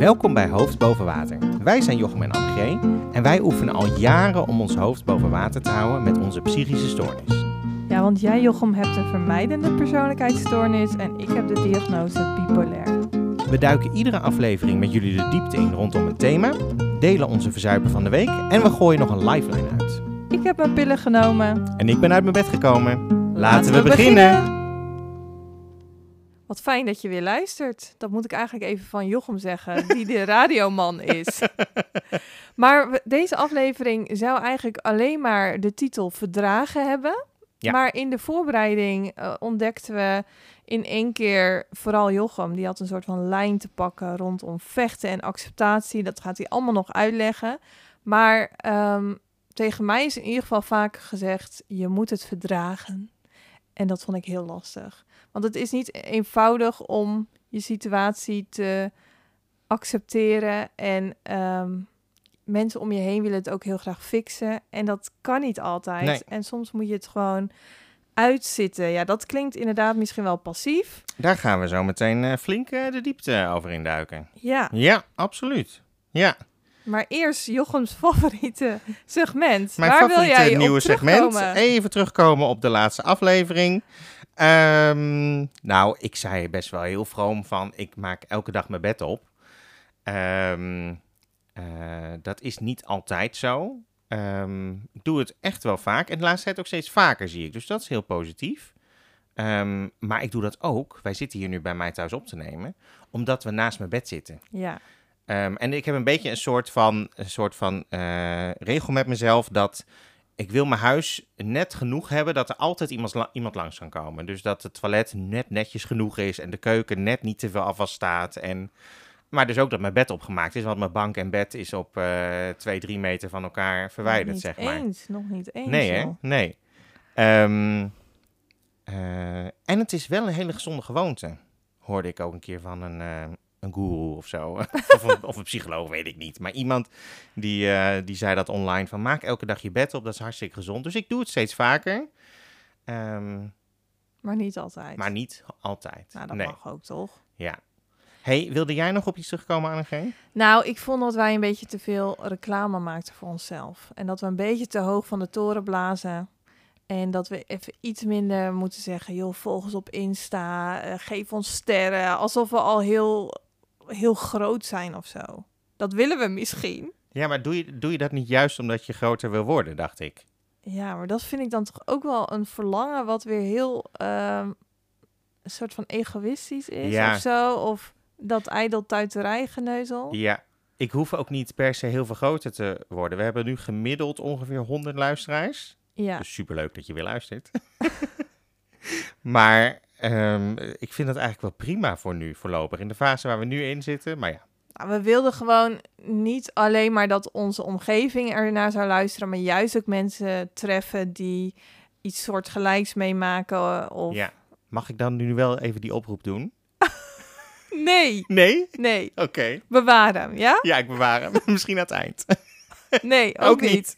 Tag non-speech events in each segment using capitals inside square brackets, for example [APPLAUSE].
Welkom bij Hoofd Boven Water. Wij zijn Jochem en Annegee en wij oefenen al jaren om ons hoofd boven water te houden met onze psychische stoornis. Ja, want jij, Jochem, hebt een vermijdende persoonlijkheidsstoornis en ik heb de diagnose bipolair. We duiken iedere aflevering met jullie de diepte in rondom een thema, delen onze verzuipen van de week en we gooien nog een lifeline uit. Ik heb mijn pillen genomen. En ik ben uit mijn bed gekomen. Laten, we, beginnen. Wat fijn dat je weer luistert. Dat moet ik eigenlijk even van Jochem zeggen, die de radioman is. [LAUGHS] maar deze aflevering zou eigenlijk alleen maar de titel Verdragen hebben. Ja. Maar in de voorbereiding eh, ontdekten we in één keer, vooral Jochem, die had een soort van lijn te pakken rondom vechten en acceptatie. Dat gaat hij allemaal nog uitleggen. Maar ehm, tegen mij is in ieder geval vaak gezegd, je moet het verdragen. En dat vond ik heel lastig. Want het is niet eenvoudig om je situatie te accepteren. En ehm, mensen om je heen willen het ook heel graag fixen. En dat kan niet altijd. Nee. En soms moet je het gewoon uitzitten. Ja, dat klinkt inderdaad misschien wel passief. Daar gaan we zo meteen eh, flink eh, de diepte over induiken. Ja, Ja, absoluut. Ja, maar eerst Jochems favoriete segment. mijn Waar wil favoriete jij op nieuwe segment. Even terugkomen op de laatste aflevering. Ehm, nou, ik zei best wel heel vroom van, ik maak elke dag mijn bed op. Ehm, eh, dat is niet altijd zo. Ehm, ik doe het echt wel vaak. En de laatste tijd ook steeds vaker, zie ik. Dus dat is heel positief. Maar ik doe dat ook. Wij zitten hier nu bij mij thuis op te nemen. Omdat we naast mijn bed zitten. Ja, en ik heb een beetje een soort van, een soort van eh, regel met mezelf dat ik wil mijn huis net genoeg hebben dat er altijd iemand, la- iemand langs kan komen. Dus dat het toilet net netjes genoeg is en de keuken net niet te veel afwas staat. En, maar dus ook dat mijn bed opgemaakt is, want mijn bank en bed is op eh twee, drie meter van elkaar verwijderd, nog niet zeg maar. eens. Nog niet eens. Nee, hè? Nee. Ehm, eh, en het is wel een hele gezonde gewoonte. Hoorde ik ook een keer van een, eh een guru of zo. [LAUGHS] of, een, of een psycholoog, weet ik niet. Maar iemand die, eh, die zei dat online van maak elke dag je bed op. Dat is hartstikke gezond. Dus ik doe het steeds vaker. Ehm, Maar niet altijd. maar niet altijd. Nou, dat nee. mag ook toch? Ja. Hey, wilde jij nog op iets terugkomen, Annegeen? Nou, ik vond dat wij een beetje te veel reclame maakten voor onszelf. En dat we een beetje te hoog van de toren blazen. En dat we even iets minder moeten zeggen. Joh, volg ons op Insta. eh, geef ons sterren. Alsof we al heel, heel groot zijn of zo. Dat willen we misschien. Ja, maar doe je, doe je dat niet juist omdat je groter wil worden, dacht ik. Ja, maar dat vind ik dan toch ook wel een verlangen wat weer heel ehm, een soort van egoïstisch is Ja. of zo. Of dat ijdeltuiterij geneuzel. Ja, ik hoef ook niet per se heel veel groter te worden. We hebben nu gemiddeld ongeveer 100 luisteraars. Ja. Dus superleuk dat je weer luistert. [LAUGHS] maar ehm, ik vind dat eigenlijk wel prima voor nu, voorlopig. In de fase waar we nu in zitten. Maar ja, Nou, we wilden gewoon niet alleen maar dat onze omgeving ernaar zou luisteren, maar juist ook mensen treffen die iets soortgelijks meemaken. Of... ja. Mag ik dan nu wel even die oproep doen? [LAUGHS] Nee, Nee? nee, Oké. bewaar hem, ja? Ja, ik bewaar hem. [LAUGHS] Misschien aan het eind. Nee, [LAUGHS] ook, Ook niet.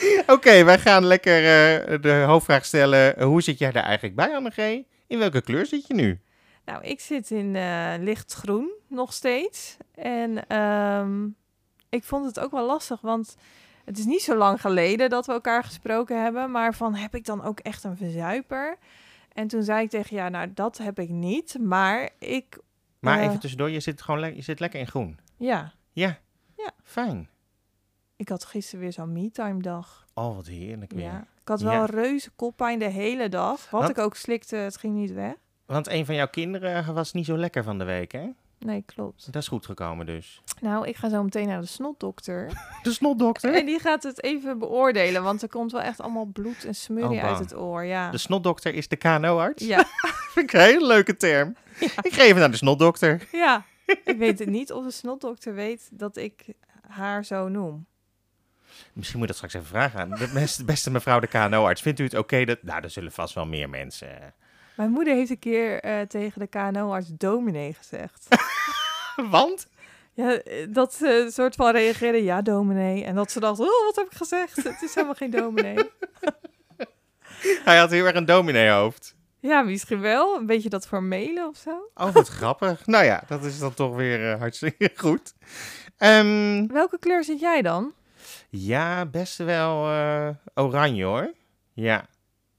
[LAUGHS] Oké, wij gaan lekker eh, de hoofdvraag stellen. Hoe zit jij daar eigenlijk bij, Annegee? In welke kleur zit je nu? Nou, ik zit in eh, lichtgroen nog steeds. En ehm, ik vond het ook wel lastig, want het is niet zo lang geleden dat we elkaar gesproken hebben. Maar van, heb ik dan ook echt een verzuiper? En toen zei ik tegen ja, nou, dat heb ik niet. Maar ik, Maar Eh. even tussendoor, je zit gewoon le- je zit lekker in groen. ja, Ja. Ja. Fijn. Ik had gisteren weer zo'n me-time dag. Oh, wat heerlijk weer. Ja. Ik had wel Ja. een reuze koppijn de hele dag. Wat Wat? ik ook slikte, het ging niet weg. Want een van jouw kinderen was niet zo lekker van de week, hè? Nee, klopt. Dat is goed gekomen dus. Nou, ik ga zo meteen naar de snotdokter. [LAUGHS] De snotdokter? En die gaat het even beoordelen, want er komt wel echt allemaal bloed en smurrie Oh, uit het oor. Ja. De snotdokter is de KNO-arts? Ja, [LAUGHS] Vind ik een hele leuke term. Ik geef het naar de snotdokter. ja. Ik weet het niet of de snotdokter weet dat ik haar zo noem. Misschien moet je dat straks even vragen aan de beste, [LAUGHS] beste mevrouw de KNO-arts. Vindt u het oké dat... Nou, er zullen vast wel meer mensen... eh. Mijn moeder heeft een keer eh, tegen de KNO-arts dominee gezegd. [LAUGHS] Want? Ja, eh, dat ze een soort van reageerde, ja dominee. En dat ze dacht, oh, wat heb ik gezegd? Het is helemaal geen dominee. [LAUGHS] Hij had heel erg een domineehoofd. Ja, misschien wel. Een beetje dat formele of zo. Oh, wat grappig. Nou ja, dat is dan toch weer hartstikke goed. Ehm, Welke kleur zit jij dan? Ja, best wel eh, oranje hoor. Ja,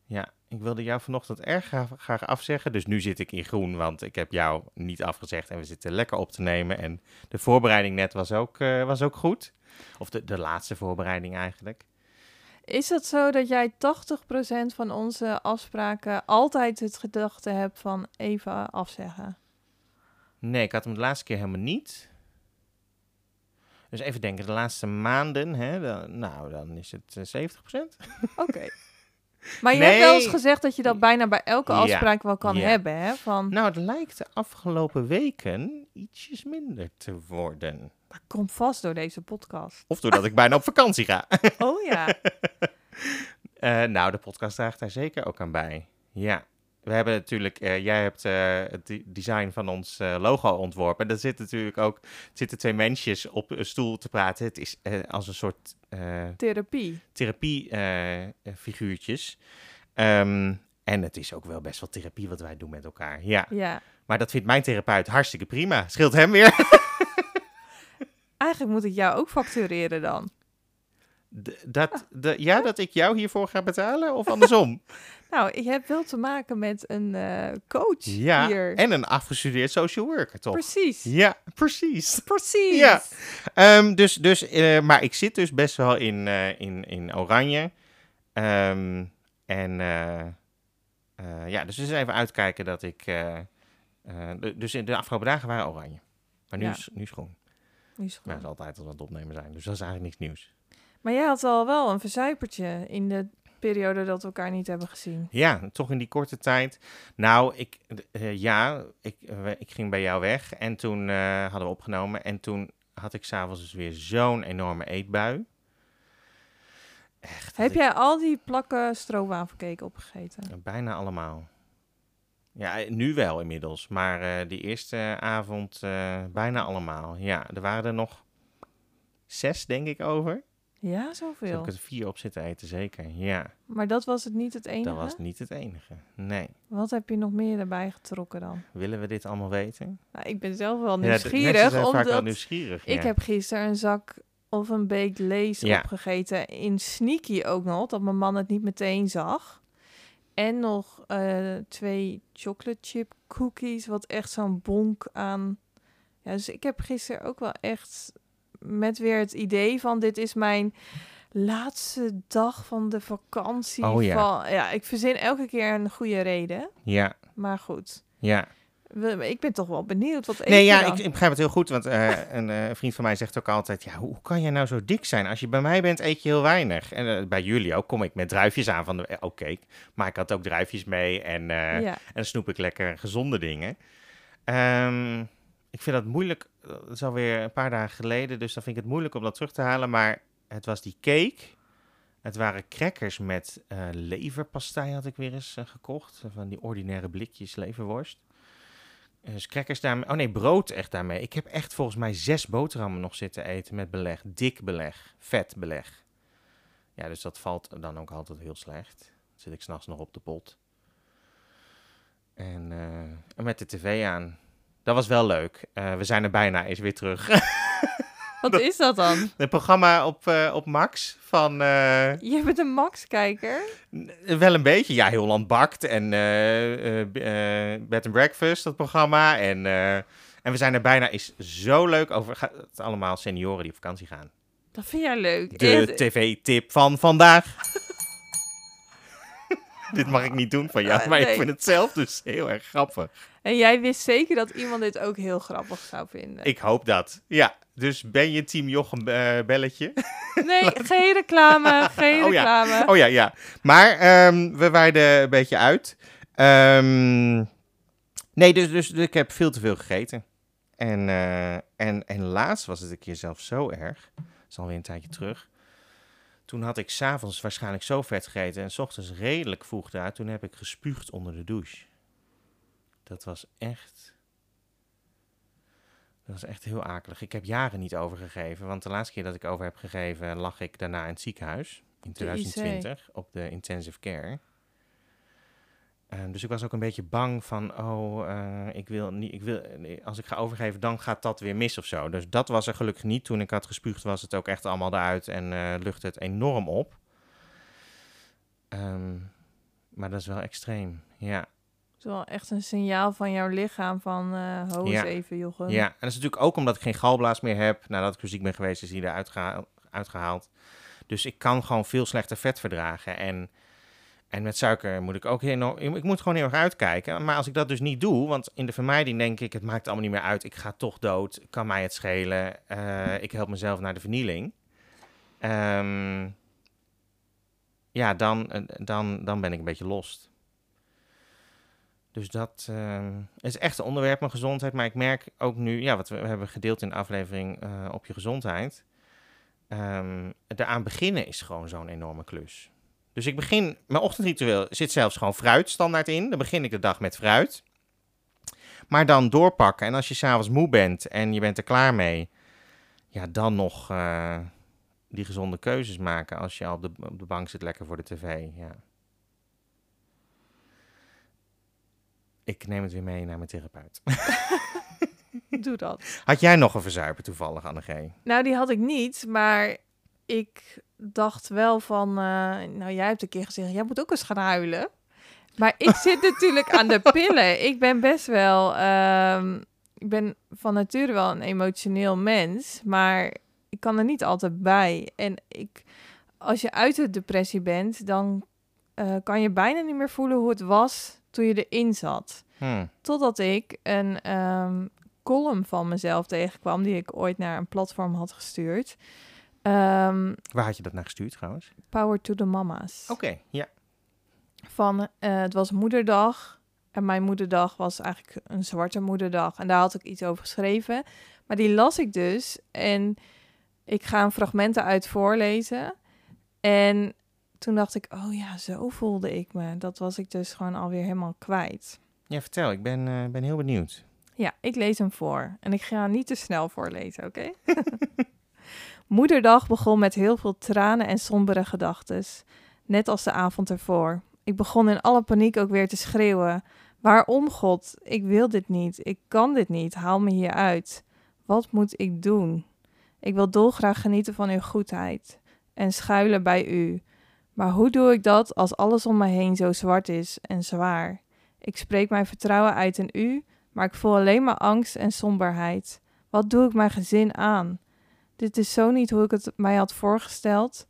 ja. Ik wilde jou vanochtend erg graag, graag afzeggen. Dus nu zit ik in groen, want ik heb jou niet afgezegd. En we zitten lekker op te nemen. En de voorbereiding net was ook, eh, was ook goed. Of de, de laatste voorbereiding eigenlijk. Is het zo dat jij 80% van onze afspraken altijd het gedachte hebt van even afzeggen? Nee, ik had hem de laatste keer helemaal niet. Dus even denken, de laatste maanden, hè, dan, nou, dan is het eh, 70%. Oké. Maar je hebt wel eens gezegd dat je dat bijna bij elke Ja. afspraak wel kan Ja. hebben, hè? Van, Nou, het lijkt de afgelopen weken ietsjes minder te worden. dat komt vast door deze podcast. Of doordat ik bijna op vakantie ga. Oh ja. [LAUGHS] Eh, nou, de podcast draagt daar zeker ook aan bij. Ja. We hebben natuurlijk, eh, jij hebt eh, het de- design van ons eh, logo ontworpen. Er zitten natuurlijk ook zitten twee mensjes op een stoel te praten. Het is als een soort eh, Therapie. therapiefiguurtjes. Ehm, en het is ook wel best wel therapie wat wij doen met elkaar. Ja. Ja. Maar dat vindt mijn therapeut hartstikke prima. Scheelt hem weer. [LAUGHS] Eigenlijk moet ik jou ook factureren dan. D- dat, de, ja, dat ik jou hiervoor ga betalen of andersom? [LAUGHS] Nou, ik heb wel te maken met een eh, coach ja, hier. en een afgestudeerd social worker, toch? Precies. Ja, precies. Precies. Ja. Ehm, dus, dus, eh, maar ik zit dus best wel in, eh, in, in oranje. Ehm, en ja, dus eens even uitkijken dat ik... dus in de afgelopen dagen waren oranje. Maar nu, Ja. is, nu is groen. Nu is het Maar het is altijd als we aan het opnemen zijn. Dus dat is eigenlijk niks nieuws. Maar jij had al wel een verzuipertje in de periode dat we elkaar niet hebben gezien. Ja, toch in die korte tijd. Nou, ik, eh, ja, ik, eh, ik ging bij jou weg en toen eh, hadden we opgenomen. En toen had ik s'avonds dus weer zo'n enorme eetbui. Echt. Heb ik- jij al die plakken stroopwafelcake opgegeten? Bijna allemaal. Ja, nu wel inmiddels. Maar die eerste avond bijna allemaal. Ja, er waren er nog zes, denk ik, over. Ja, zoveel. heb ik er vier op zitten eten, zeker. Ja, Maar dat was het niet het enige? dat was niet het enige. Nee. Wat heb je nog meer erbij getrokken dan? Willen we dit allemaal weten? Nou, ik ben zelf wel Ja, nieuwsgierig, zijn vaak wel omdat nieuwsgierig. ik ja. heb gisteren een zak of een baked lace Ja. opgegeten. In sneaky ook nog, dat mijn man het niet meteen zag. En nog eh, twee chocolate chip cookies, wat echt zo'n bonk aan... Ja, dus ik heb gisteren ook wel echt met weer het idee van... dit is mijn laatste dag van de vakantie. Oh ja. Van, ja, ik verzin elke keer een goede reden. Ja, Maar goed, ja. we- ik ben toch wel benieuwd. Wat Nee, ja, ik, ik begrijp het heel goed. Want eh, [LAUGHS] een eh, vriend van mij zegt ook altijd... Ja, hoe kan jij nou zo dik zijn? Als je bij mij bent, eet je heel weinig. En eh, bij jullie ook kom ik met druifjes aan van de... Oké, maar ik had ook druifjes mee. En, ja. en snoep ik lekker gezonde dingen. Ehm, ik vind dat moeilijk. Het is alweer een paar dagen geleden. Dus dan vind ik het moeilijk om dat terug te halen. Maar het was die cake... Het waren crackers met eh leverpastei had ik weer eens eh, gekocht. Van die ordinaire blikjes leverworst. Dus crackers daarmee. Oh nee, brood echt daarmee. Ik heb echt volgens mij zes boterhammen nog zitten eten met beleg. Dik beleg. Vet beleg. Ja, dus dat valt dan ook altijd heel slecht. Dan zit ik s'nachts nog op de pot. En, eh, met de tv aan. Dat was wel leuk. Eh, we zijn er bijna eens weer terug. [LAUGHS] Wat is dat dan? Het programma op, eh, op Max van... eh, Je bent een Max-kijker. Wel een beetje, ja, heel land bakt en eh, eh, eh, Bed and Breakfast, dat programma. En, eh, en we zijn er bijna, is zo leuk over, gaat het allemaal senioren die op vakantie gaan. Dat vind jij leuk. De Echt- tv-tip van vandaag. [LAUGHS] dit mag ik niet doen van jou, [LAUGHS] maar ik vind het zelf dus heel erg grappig. En jij wist zeker dat iemand dit ook heel grappig zou vinden. Ik hoop dat. Ja, dus ben je team Jochem eh, Belletje? [LAUGHS] Nee, geen reclame, geen Oh ja. reclame. Oh ja, ja. Maar ehm, we wijden een beetje uit. Ehm, nee, dus, dus ik heb veel te veel gegeten. En, eh, en, en laatst was het een keer zelfs zo erg. Dat is alweer een tijdje terug. Toen had ik s'avonds waarschijnlijk zo vet gegeten en s ochtends redelijk vroeg eruit. Toen heb ik gespuugd onder de douche. Dat was echt... Dat was echt heel akelig. Ik heb jaren niet overgegeven. Want de laatste keer dat ik over heb gegeven, lag ik daarna in het ziekenhuis. In De IC. 2020 op de intensive care. Eh, dus ik was ook een beetje bang van, oh, eh, ik wil niet, ik wil, als ik ga overgeven, dan gaat dat weer mis of zo. Dus dat was er gelukkig niet. Toen ik had gespuugd, was het ook echt allemaal eruit en eh luchtte het enorm op. Ehm, maar dat is wel extreem, ja. Het is wel echt een signaal van jouw lichaam van, eh ho Ja. even, Jochem. Ja, en dat is natuurlijk ook omdat ik geen galblaas meer heb. Nadat ik ziek ben geweest, is die eruit geha- uitgehaald. Dus ik kan gewoon veel slechter vet verdragen. En, en met suiker moet ik ook heel... Ik moet gewoon heel erg uitkijken. Maar als ik dat dus niet doe, want in de vermijding denk ik... het maakt allemaal niet meer uit, ik ga toch dood. Kan mij het schelen. eh, ik help mezelf naar de vernieling. Ehm, ja, dan, eh, dan, dan ben ik een beetje lost. Dus dat ehm, is echt een onderwerp, mijn gezondheid. Maar ik merk ook nu, ja, wat we hebben gedeeld in de aflevering eh, op je gezondheid. ehm eraan beginnen is gewoon zo'n enorme klus. Dus ik begin, mijn ochtendritueel zit zelfs gewoon fruit standaard in. Dan begin ik de dag met fruit. Maar dan doorpakken. En als je s'avonds moe bent en je bent er klaar mee, ja, dan nog eh, die gezonde keuzes maken als je op de, op de bank zit lekker voor de tv. Ja. Ik neem het weer mee naar mijn therapeut. [LAUGHS] Doe dat. Had jij nog een verzuiper toevallig, Annegee? Nou, die had ik niet, maar ik dacht wel van... eh, nou, jij hebt een keer gezegd, jij moet ook eens gaan huilen. Maar ik zit [LAUGHS] natuurlijk aan de pillen. Ik ben best wel... ehm, ik ben van nature wel een emotioneel mens, maar ik kan er niet altijd bij. En ik, als je uit de depressie bent, dan eh, kan je bijna niet meer voelen hoe het was toen je erin zat. Hm. Totdat ik een ehm, column van mezelf tegenkwam, die ik ooit naar een platform had gestuurd. Ehm, Waar had je dat naar gestuurd trouwens? Power to the Mama's. Oké, ja. Van, eh, het was moederdag. En mijn moederdag was eigenlijk een zwarte moederdag. En daar had ik iets over geschreven. Maar die las ik dus. En ik ga een fragmenten uit voorlezen. En toen dacht ik, oh ja, zo voelde ik me. Dat was ik dus gewoon alweer helemaal kwijt. Ja, vertel. Ik ben, eh, ben heel benieuwd. Ja, ik lees hem voor. En ik ga niet te snel voorlezen, oké? [LAUGHS] Moederdag begon met heel veel tranen en sombere gedachten. Net als de avond ervoor. Ik begon in alle paniek ook weer te schreeuwen. Waarom, God? Ik wil dit niet. Ik kan dit niet. Haal me hier uit. Wat moet ik doen? Ik wil dolgraag genieten van uw goedheid en schuilen bij u. Maar hoe doe ik dat als alles om me heen zo zwart is en zwaar? Ik spreek mijn vertrouwen uit in u, maar ik voel alleen maar angst en somberheid. Wat doe ik mijn gezin aan? Dit is zo niet hoe ik het mij had voorgesteld.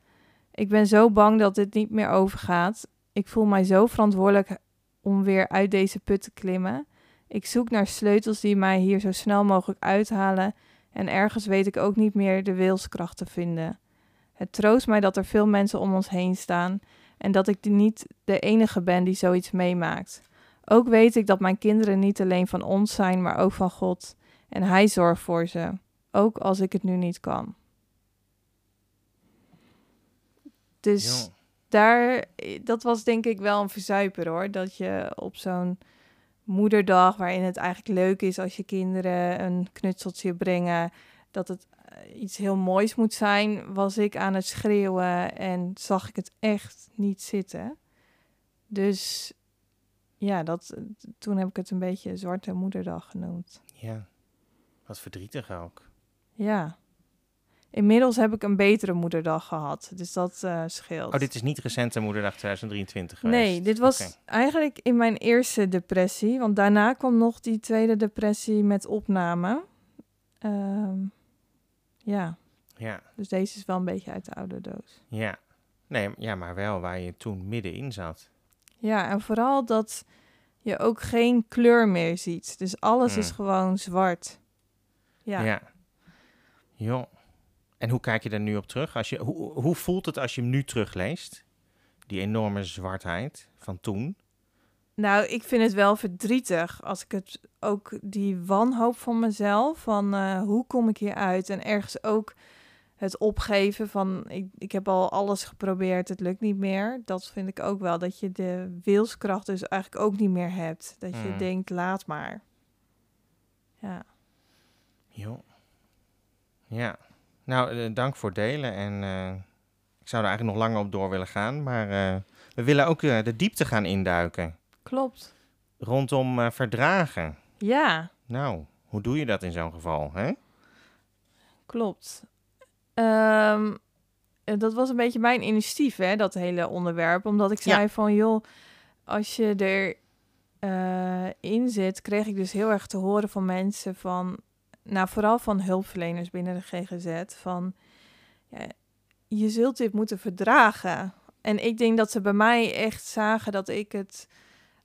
Ik ben zo bang dat dit niet meer overgaat. Ik voel mij zo verantwoordelijk om weer uit deze put te klimmen. Ik zoek naar sleutels die mij hier zo snel mogelijk uithalen en ergens weet ik ook niet meer de wilskracht te vinden. Het troost mij dat er veel mensen om ons heen staan en dat ik niet de enige ben die zoiets meemaakt. Ook weet ik dat mijn kinderen niet alleen van ons zijn, maar ook van God. En Hij zorgt voor ze, ook als ik het nu niet kan. Dus daar, dat was denk ik wel een verzuiper hoor. Dat je op zo'n moederdag, waarin het eigenlijk leuk is als je kinderen een knutseltje brengen, dat het iets heel moois moet zijn, was ik aan het schreeuwen en zag ik het echt niet zitten. Dus ja, dat, toen heb ik het een beetje Zwarte Moederdag genoemd. Ja. Wat verdrietig ook. Ja. Inmiddels heb ik een betere moederdag gehad, dus dat eh, scheelt. Oh, dit is niet recente Moederdag 2023 geweest? Nee, dit was eigenlijk in mijn eerste depressie. Want daarna kwam nog die tweede depressie met opname. Ehm, ja, Ja, dus deze is wel een beetje uit de oude doos. ja. Nee, ja, maar wel waar je toen middenin zat. Ja, en vooral dat je ook geen kleur meer ziet. Dus alles is Mm. gewoon zwart. Ja. Ja. Jo. En hoe kijk je daar nu op terug? Als je, hoe, hoe voelt het als je hem nu terugleest? Die enorme zwartheid van toen. Nou, ik vind het wel verdrietig als ik het ook die wanhoop van mezelf, van eh, hoe kom ik hier uit? En ergens ook het opgeven van ik, ik heb al alles geprobeerd, het lukt niet meer. Dat vind ik ook wel, dat je de wilskracht dus eigenlijk ook niet meer hebt. Dat je Mm. denkt, laat maar. Ja, Jo. Ja. Nou, eh, dank voor het delen. En eh, ik zou er eigenlijk nog langer op door willen gaan. Maar we willen ook de diepte gaan induiken. Klopt. rondom eh, verdragen. Ja, Nou, hoe doe je dat in zo'n geval? Hè? klopt. Ehm, eh, dat was een beetje mijn initiatief, hè, dat hele onderwerp. Omdat ik Ja. zei van, joh, als je er eh, in zit, kreeg ik dus heel erg te horen van mensen van, nou vooral van hulpverleners binnen de GGZ, van ja, je zult dit moeten verdragen. En ik denk dat ze bij mij echt zagen dat ik het,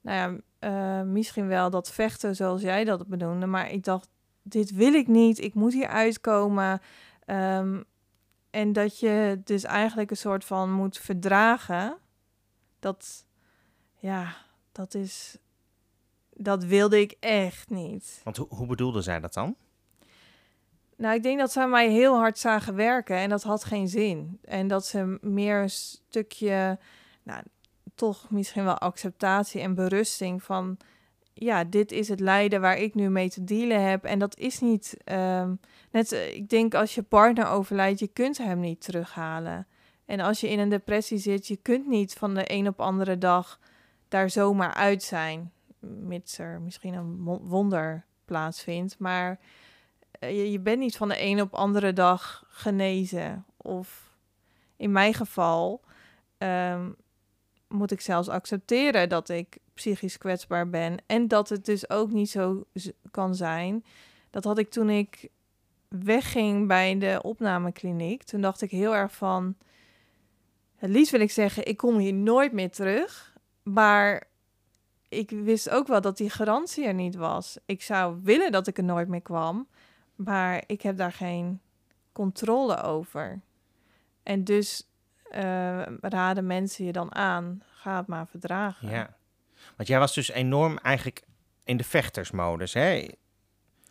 nou ja, eh, misschien wel dat vechten zoals jij dat benoemde, maar ik dacht, dit wil ik niet, ik moet hier uitkomen. Ehm, en dat je dus eigenlijk een soort van moet verdragen. Dat, ja, dat is, dat wilde ik echt niet. Want hoe, hoe bedoelde zij dat dan? Nou, ik denk dat zij mij heel hard zagen werken en dat had geen zin. En dat ze meer een stukje, nou, toch misschien wel acceptatie en berusting van, ja, dit is het lijden waar ik nu mee te dealen heb. En dat is niet, ehm, net, eh, ik denk als je partner overlijdt, je kunt hem niet terughalen. En als je in een depressie zit, je kunt niet van de een op andere dag daar zomaar uit zijn. Mits er misschien een wonder plaatsvindt. Maar eh, je, je bent niet van de een op andere dag genezen. Of in mijn geval ehm, moet ik zelfs accepteren dat ik psychisch kwetsbaar ben. En dat het dus ook niet zo kan zijn. Dat had ik toen ik wegging bij de opnamekliniek. Toen dacht ik heel erg van... Het liefst wil ik zeggen, ik kom hier nooit meer terug. Maar ik wist ook wel dat die garantie er niet was. Ik zou willen dat ik er nooit meer kwam. Maar ik heb daar geen controle over. En dus eh, raden mensen je dan aan, ga het maar verdragen. Ja. Want jij was dus enorm eigenlijk in de vechtersmodus, hè?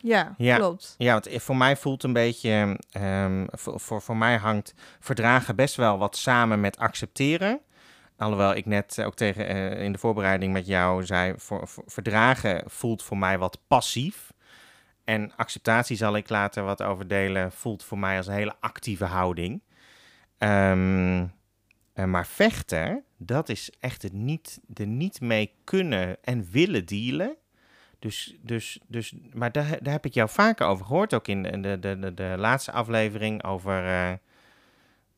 Ja, Ja. klopt. Ja, want voor mij voelt een beetje, ehm, voor, voor, voor mij hangt verdragen best wel wat samen met accepteren. Alhoewel ik net ook tegen, eh, in de voorbereiding met jou zei, voor, voor- verdragen voelt voor mij wat passief. En acceptatie zal ik later wat over delen, voelt voor mij als een hele actieve houding. Ehm, eh, maar vechten, dat is echt het niet, er niet mee kunnen en willen dealen. Dus, dus, dus, maar daar, daar heb ik jou vaker over gehoord, ook in de, de, de, de, de laatste aflevering over...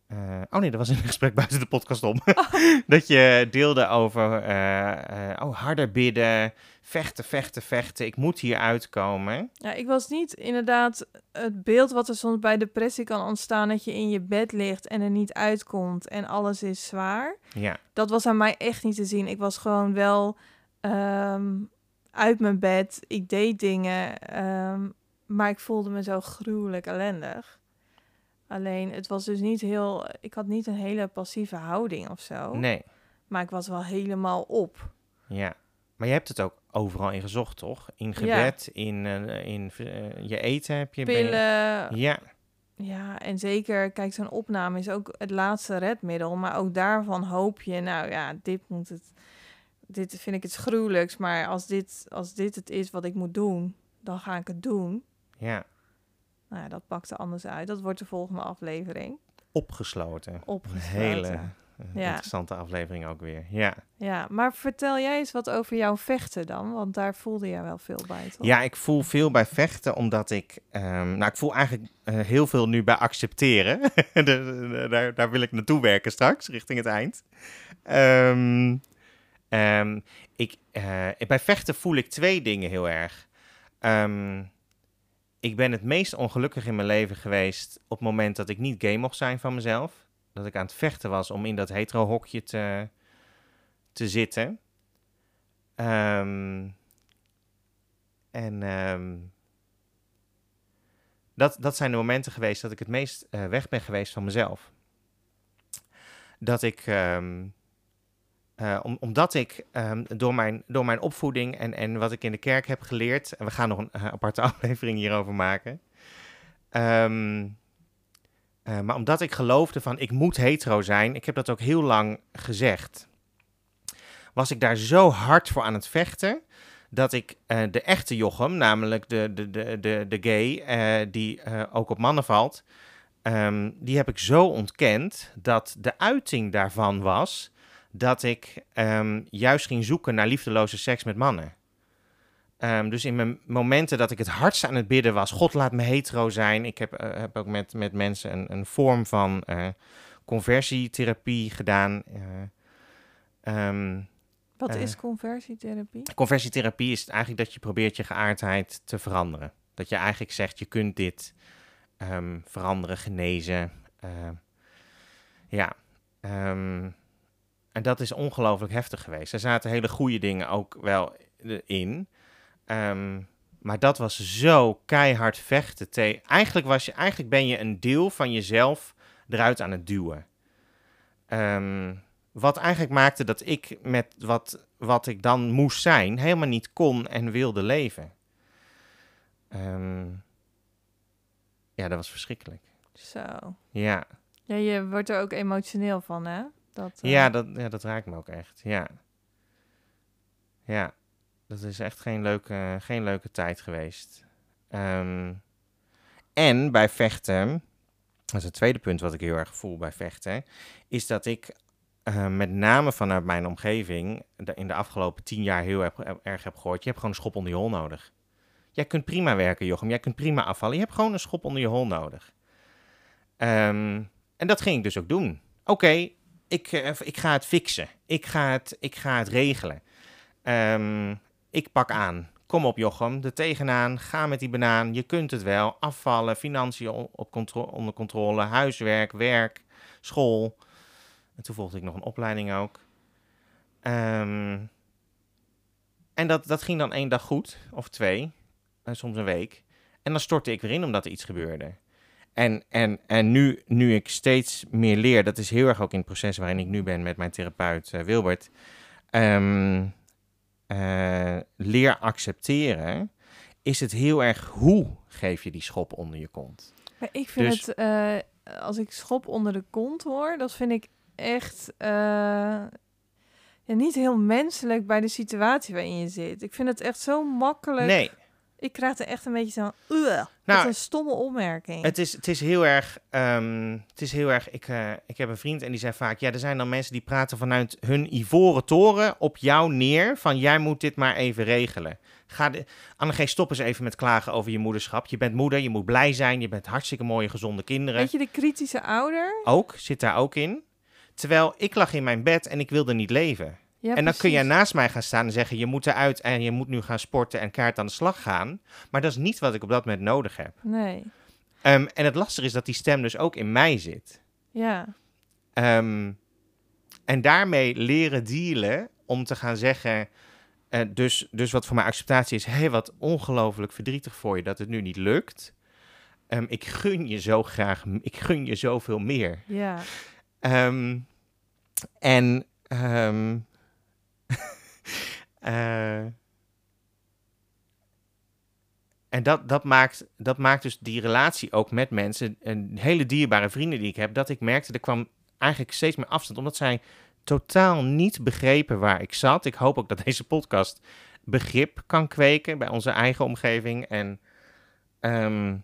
eh, oh nee, dat was een [LAUGHS] gesprek buiten de podcast om. [LAUGHS] dat je deelde over eh, eh, oh, harder bidden, vechten, vechten, vechten. Ik moet hier uitkomen. Ja, ik was niet inderdaad het beeld wat er soms bij depressie kan ontstaan, dat je in je bed ligt en er niet uitkomt en alles is zwaar. Ja, Dat was aan mij echt niet te zien. Ik was gewoon wel ehm, uit mijn bed. Ik deed dingen, ehm, maar ik voelde me zo gruwelijk ellendig. Alleen, het was dus niet heel... Ik had niet een hele passieve houding of zo. nee, Maar ik was wel helemaal op. ja. Maar je hebt het ook overal in gezocht, toch? In gebed, in, eh, in eh, je eten heb je... Pillen, Ja, Ja, en zeker, kijk, zo'n opname is ook het laatste redmiddel. Maar ook daarvan hoop je, nou ja, dit moet het. Dit vind ik het gruwelijks. Maar als dit, als dit het is wat ik moet doen, dan ga ik het doen. ja. Nou ja, dat pakt er anders uit. Dat wordt de volgende aflevering. Opgesloten. Opgesloten. Een hele eh, Ja. interessante aflevering ook weer. Ja. Ja, maar vertel jij eens wat over jouw vechten dan. Want daar voelde jij wel veel bij, toch? Ja, ik voel veel bij vechten, omdat ik... ehm, nou, ik voel eigenlijk eh, heel veel nu bij accepteren. [LAUGHS] Daar, daar wil ik naartoe werken straks, richting het eind. Ehm, ehm, ik, eh, bij vechten voel ik twee dingen heel erg. Ehm, ik ben het meest ongelukkig in mijn leven geweest op het moment dat ik niet gay mocht zijn van mezelf. Dat ik aan het vechten was om in dat hetero-hokje te, te zitten. Ehm, en ehm, dat, dat zijn de momenten geweest dat ik het meest eh, weg ben geweest van mezelf. Dat ik, ehm, eh, om, omdat ik ehm, door, mijn, door mijn opvoeding en, en wat ik in de kerk heb geleerd, en we gaan nog een eh, [LAUGHS] aparte aflevering hierover maken. Ehm, eh, maar omdat ik geloofde van ik moet hetero zijn, ik heb dat ook heel lang gezegd, was ik daar zo hard voor aan het vechten dat ik de echte Jochem, namelijk de, de, de, de, de gay, die ook op mannen valt, ehm, die heb ik zo ontkend dat de uiting daarvan was dat ik ehm, juist ging zoeken naar liefdeloze seks met mannen. Ehm, dus in mijn momenten dat ik het hardst aan het bidden was, God laat me hetero zijn. Ik heb, eh, heb ook met, met mensen een, een vorm van eh, conversietherapie gedaan. Eh, ehm, Wat is conversietherapie? conversietherapie is eigenlijk dat je probeert je geaardheid te veranderen. Dat je eigenlijk zegt, je kunt dit veranderen, genezen. ja, en dat is ongelooflijk heftig geweest. Er zaten hele goede dingen ook wel in. Ehm, maar dat was zo keihard vechten. Te eigenlijk, was je, eigenlijk ben je een deel van jezelf eruit aan het duwen. Ehm, wat eigenlijk maakte dat ik met wat, wat ik dan moest zijn, helemaal niet kon en wilde leven. Ehm, ja, dat was verschrikkelijk. Zo. Ja, Ja, je wordt er ook emotioneel van, hè? Dat, eh, ja, dat, ja dat raakt me ook echt. Ja. Ja, dat is echt geen leuke, geen leuke tijd geweest. Ehm, en bij vechten, dat is het tweede punt wat ik heel erg voel bij vechten, is dat ik eh, met name vanuit mijn omgeving de- in de afgelopen tien jaar heel erg, erg heb gehoord. Je hebt gewoon een schop onder je hol nodig. Jij kunt prima werken, Jochem. Jij kunt prima afvallen. Je hebt gewoon een schop onder je hol nodig. Ehm, en dat ging ik dus ook doen. Oké, ik, eh, ik ga het fixen. Ik ga het, ik ga het regelen. Ehm, ik pak aan. Kom op, Jochem. Er tegenaan. Ga met die banaan. Je kunt het wel. Afvallen, financiën op onder controle, huiswerk, werk, school. En toen volgde ik nog een opleiding ook. Ehm, en dat, dat ging dan één dag goed, of twee, en soms een week. En dan stortte ik weer in omdat er iets gebeurde. En, en, en nu, nu ik steeds meer leer, dat is heel erg ook in het proces waarin ik nu ben met mijn therapeut eh, Wilbert. ehm, eh, leer accepteren, is het heel erg hoe geef je die schop onder je kont. Maar ik vind Dus- het, eh, als ik schop onder de kont hoor, dat vind ik echt ja, niet heel menselijk bij de situatie waarin je zit. Ik vind het echt zo makkelijk. Nee, Ik krijg er echt een beetje zo'n, "Ugh", wat Nou, een stomme opmerking. Het is, het is heel erg. ehm, het is heel erg ik, eh, ik heb een vriend en die zei vaak: Ja, er zijn dan mensen die praten vanuit hun ivoren toren op jou neer. Van jij moet dit maar even regelen. Ga de, Annegee, stop eens even met klagen over je moederschap. Je bent moeder, je moet blij zijn. Je bent hartstikke mooie, gezonde kinderen. Weet je, de kritische ouder? Ook, zit daar ook in. Terwijl ik lag in mijn bed en ik wilde niet leven. Ja, en dan kun jij precies. naast mij gaan staan en zeggen: Je moet eruit en je moet nu gaan sporten en kaart aan de slag gaan. Maar dat is niet wat ik op dat moment nodig heb. Nee, Ehm, en het lastige is dat die stem dus ook in mij zit. ja. Ehm, en daarmee leren dealen om te gaan zeggen. eh, dus, dus wat voor mij acceptatie is: hé, hey, wat ongelooflijk verdrietig voor je dat het nu niet lukt. Ehm, ik gun je zo graag, ik gun je zoveel meer. Ja, en. Eh, en dat, dat, maakt, dat maakt dus die relatie ook met mensen, een hele dierbare vrienden die ik heb, dat ik merkte, er kwam eigenlijk steeds meer afstand, omdat zij totaal niet begrepen waar ik zat. Ik hoop ook dat deze podcast begrip kan kweken bij onze eigen omgeving. En ehm,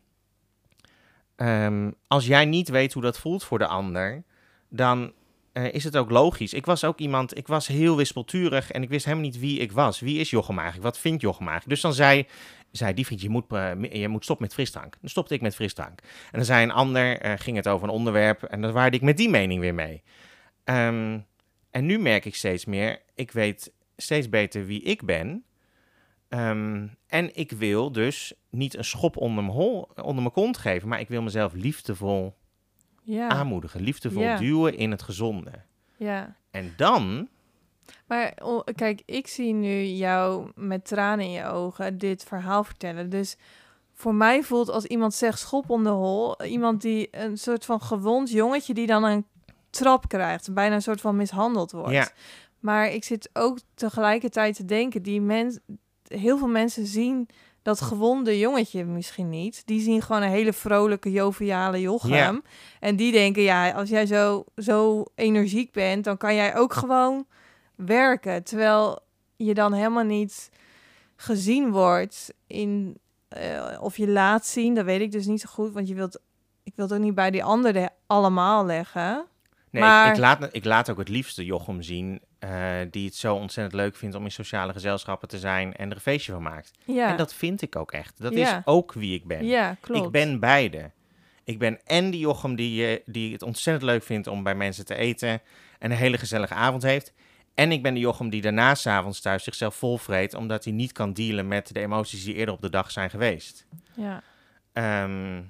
ehm, als jij niet weet hoe dat voelt voor de ander, dan eh, is het ook logisch. Ik was ook iemand, ik was heel wispelturig en ik wist helemaal niet wie ik was. Wie is Jochem eigenlijk? Wat vindt Jochem? Dus dan zei, zei die vriend, je moet, eh, je moet stoppen met frisdrank. Dan stopte ik met frisdrank. En dan zei een ander, eh, ging het over een onderwerp en dan waarde ik met die mening weer mee. Ehm, en nu merk ik steeds meer, ik weet steeds beter wie ik ben. Ehm, en ik wil dus niet een schop onder mijn, onder mijn kont geven, maar ik wil mezelf liefdevol ja, aanmoedigen, liefdevol Ja. duwen in het gezonde. ja. En dan, Maar kijk, ik zie nu jou met tranen in je ogen dit verhaal vertellen. Dus voor mij voelt als iemand zegt schop onder hol, iemand die een soort van gewond jongetje die dan een trap krijgt, bijna een soort van mishandeld wordt. Ja. Maar ik zit ook tegelijkertijd te denken, die mens, heel veel mensen zien dat gewonde jongetje misschien niet. Die zien gewoon een hele vrolijke, joviale Jochem. En die denken, ja, als jij zo, zo energiek bent, dan kan jij ook gewoon werken. Terwijl je dan helemaal niet gezien wordt in... eh, of je laat zien, dat weet ik dus niet zo goed. Want je wilt, ik wil het ook niet bij die anderen allemaal leggen. Nee, maar ik, ik, laat, ik laat ook het liefste Jochem zien eh, die het zo ontzettend leuk vindt om in sociale gezelschappen te zijn en er een feestje van maakt. ja, En dat vind ik ook echt. Dat Ja. is ook wie ik ben. ja, klopt. Ik ben beide. Ik ben en die Jochem die, eh, die het ontzettend leuk vindt om bij mensen te eten en een hele gezellige avond heeft. En ik ben de Jochem die daarna 's avonds thuis zichzelf volvreet omdat hij niet kan dealen met de emoties die eerder op de dag zijn geweest. Ja, Ehm,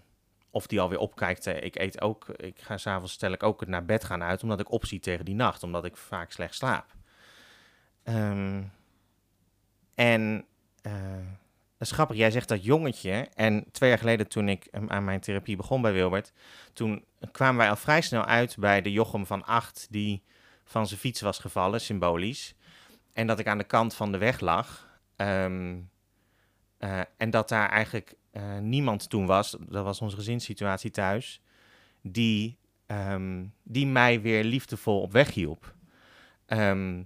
of die alweer opkijkt. eh, Ik eet ook, ik ga s'avonds stel ik ook het naar bed gaan uit, omdat ik opzie tegen die nacht, omdat ik vaak slecht slaap. Ehm, en eh, dat is grappig, jij zegt dat jongetje. En twee jaar geleden toen ik em, aan mijn therapie begon bij Wilbert, toen kwamen wij al vrij snel uit bij de Jochem van acht die van zijn fiets was gevallen, symbolisch. En dat ik aan de kant van de weg lag. Ehm, eh, en dat daar eigenlijk eh, niemand toen was, dat was onze gezinssituatie thuis, die, ehm, die mij weer liefdevol op weg hielp. Ehm,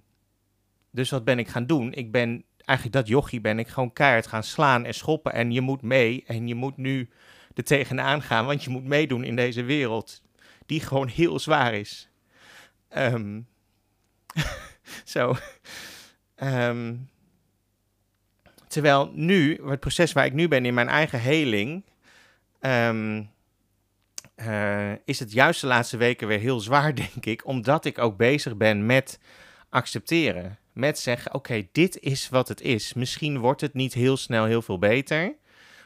dus wat ben ik gaan doen? Ik ben eigenlijk dat jochie ben ik gewoon keihard gaan slaan en schoppen. En je moet mee en je moet nu er tegenaan gaan, want je moet meedoen in deze wereld die gewoon heel zwaar is. Ehm, [LAUGHS] zo. Terwijl nu, het proces waar ik nu ben in mijn eigen heling, ehm, eh, is het juist de laatste weken weer heel zwaar, [LAUGHS] denk ik, omdat ik ook bezig ben met accepteren. Met zeggen, oké, dit is wat het is. Misschien wordt het niet heel snel heel veel beter,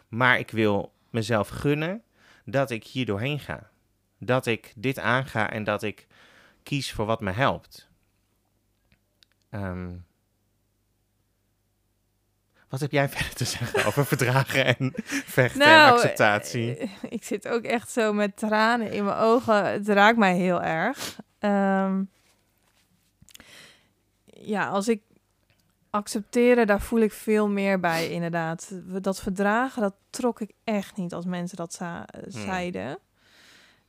maar ik wil mezelf gunnen dat ik hier doorheen ga. Dat ik dit aanga en dat ik kies voor wat me helpt. Ehm, wat heb jij [LAUGHS] verder te zeggen over verdragen en vechten en Nou, acceptatie? eh, ik zit ook echt zo met tranen in mijn ogen. Het raakt mij heel erg. Ehm, ja, als ik accepteren, daar voel ik veel meer bij, inderdaad. Dat verdragen, dat trok ik echt niet als mensen dat eh, zeiden.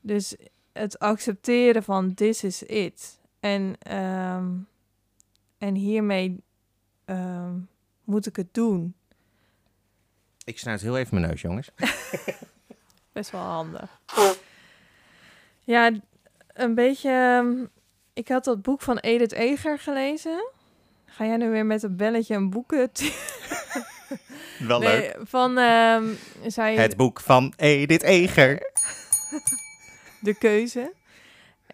Dus het accepteren van this is it. En, ehm, en hiermee ehm, moet ik het doen. Ik snuit heel even mijn neus, jongens. [LAUGHS] Best wel handig. Ja, een beetje. ehm, Ik had dat boek van Edith Eger gelezen. Ga jij nu weer met een belletje een boeken? [LAUGHS] Wel Nee, van ehm, zij Het boek van Edith Eger. de keuze.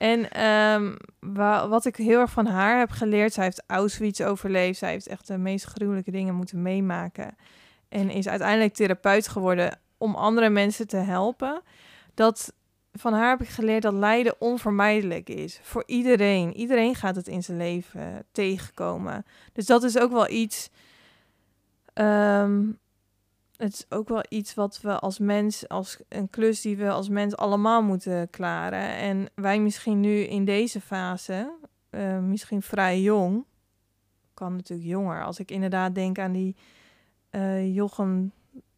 En ehm, wa- wat ik heel erg van haar heb geleerd, zij heeft Auschwitz overleefd. Zij heeft echt de meest gruwelijke dingen moeten meemaken. En is uiteindelijk therapeut geworden om andere mensen te helpen. Dat van haar heb ik geleerd dat lijden onvermijdelijk is. Voor iedereen. Iedereen gaat het in zijn leven tegenkomen. Dus dat is ook wel iets. ehm, het is ook wel iets wat we als mens, als een klus die we als mens allemaal moeten klaren. En wij misschien nu in deze fase, eh, misschien vrij jong, kan natuurlijk jonger. Als ik inderdaad denk aan die eh Jochem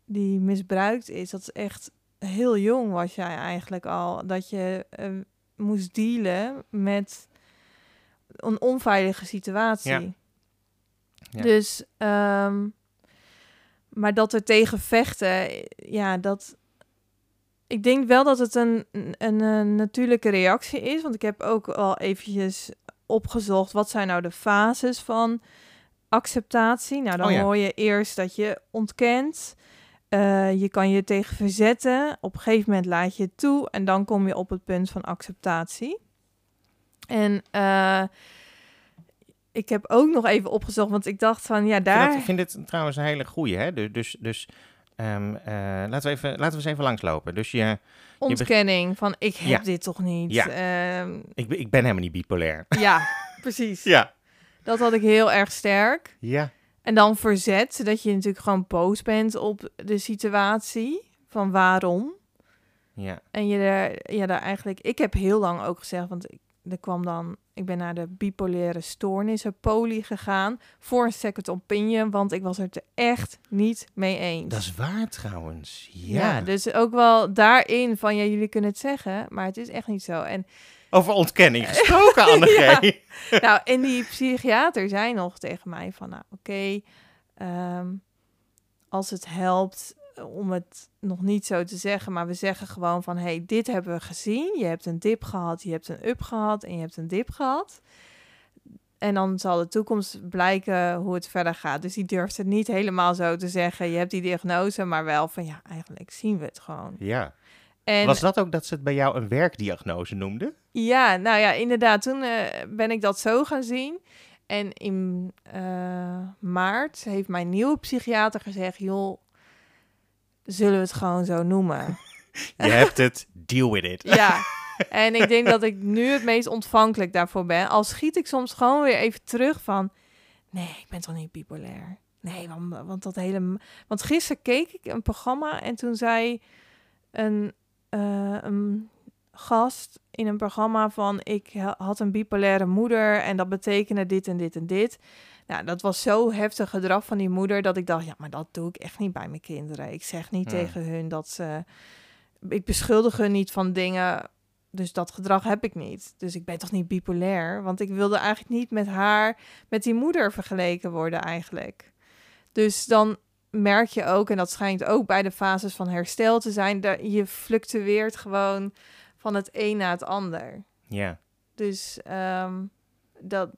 die misbruikt is, dat is echt heel jong was jij eigenlijk al. Dat je eh, moest dealen met een onveilige situatie. Ja. Ja. Dus, ehm, maar dat er tegen vechten, ja, dat. Ik denk wel dat het een, een, een natuurlijke reactie is. Want ik heb ook al eventjes opgezocht. Wat zijn nou de fases van acceptatie? Nou, dan Oh ja. hoor je eerst dat je ontkent. Eh, je kan je tegen verzetten. Op een gegeven moment laat je het toe. En dan kom je op het punt van acceptatie. En eh, ik heb ook nog even opgezocht. Want ik dacht van, ja, Ik vind, daar... ik vind dit trouwens een hele goeie, hè? Dus, dus, dus ehm, eh, laten, we even, laten we eens even langslopen. Dus je, ontkenning van ik heb Ja. dit toch niet. Ja. Ehm, ik, ben- ik ben helemaal niet bipolair. ja, [LAUGHS] precies. Ja. Dat had ik heel erg sterk. Ja. En dan verzet, dat je natuurlijk gewoon boos bent op de situatie. Van waarom. Ja. En je er, ja, daar eigenlijk... Ik heb heel lang ook gezegd, want ik, er kwam dan... Ik ben naar de bipolaire stoornissen, poli, gegaan. Voor een second opinion, want ik was het er echt niet mee eens. Dat is waar trouwens. ja. Ja. dus ook wel daarin van, ja, jullie kunnen het zeggen, maar het is echt niet zo. En Over ontkenning [LAUGHS] gesproken, Annegee. nou, en die psychiater zei nog tegen mij van, nou, oké, ehm, als het helpt, om het nog niet zo te zeggen, maar we zeggen gewoon van, hey, dit hebben we gezien. Je hebt een dip gehad, je hebt een up gehad en je hebt een dip gehad. En dan zal de toekomst blijken hoe het verder gaat. Dus die durft het niet helemaal zo te zeggen. Je hebt die diagnose, maar wel van ja, eigenlijk zien we het gewoon. Ja. En Was dat ook dat ze het bij jou een werkdiagnose noemden? ja, nou ja, inderdaad. Toen eh, ben ik dat zo gaan zien. En in eh, maart heeft mijn nieuwe psychiater gezegd: joh, zullen we het gewoon zo noemen? [LAUGHS] Je hebt het, deal with it. Ja, [LAUGHS] en ik denk dat ik nu het meest ontvankelijk daarvoor ben. Al schiet ik soms gewoon weer even terug van... Nee, ik ben toch niet bipolair? Nee, want, want dat hele... Want gisteren keek ik een programma en toen zei een, eh, een gast in een programma van... Ik ha- had een bipolaire moeder en dat betekende dit en dit en dit. Nou, dat was zo heftig gedrag van die moeder dat ik dacht... Ja, maar dat doe ik echt niet bij mijn kinderen. Ik zeg niet tegen hun dat ze... Ik beschuldig hun niet van dingen dus dat gedrag heb ik niet. Dus ik ben toch niet bipolair? Want ik wilde eigenlijk niet met haar, met die moeder vergeleken worden eigenlijk. Dus dan merk je ook, en dat schijnt ook bij de fases van herstel te zijn, dat je fluctueert gewoon van het een naar het ander. Ja. Dus ehm, dat,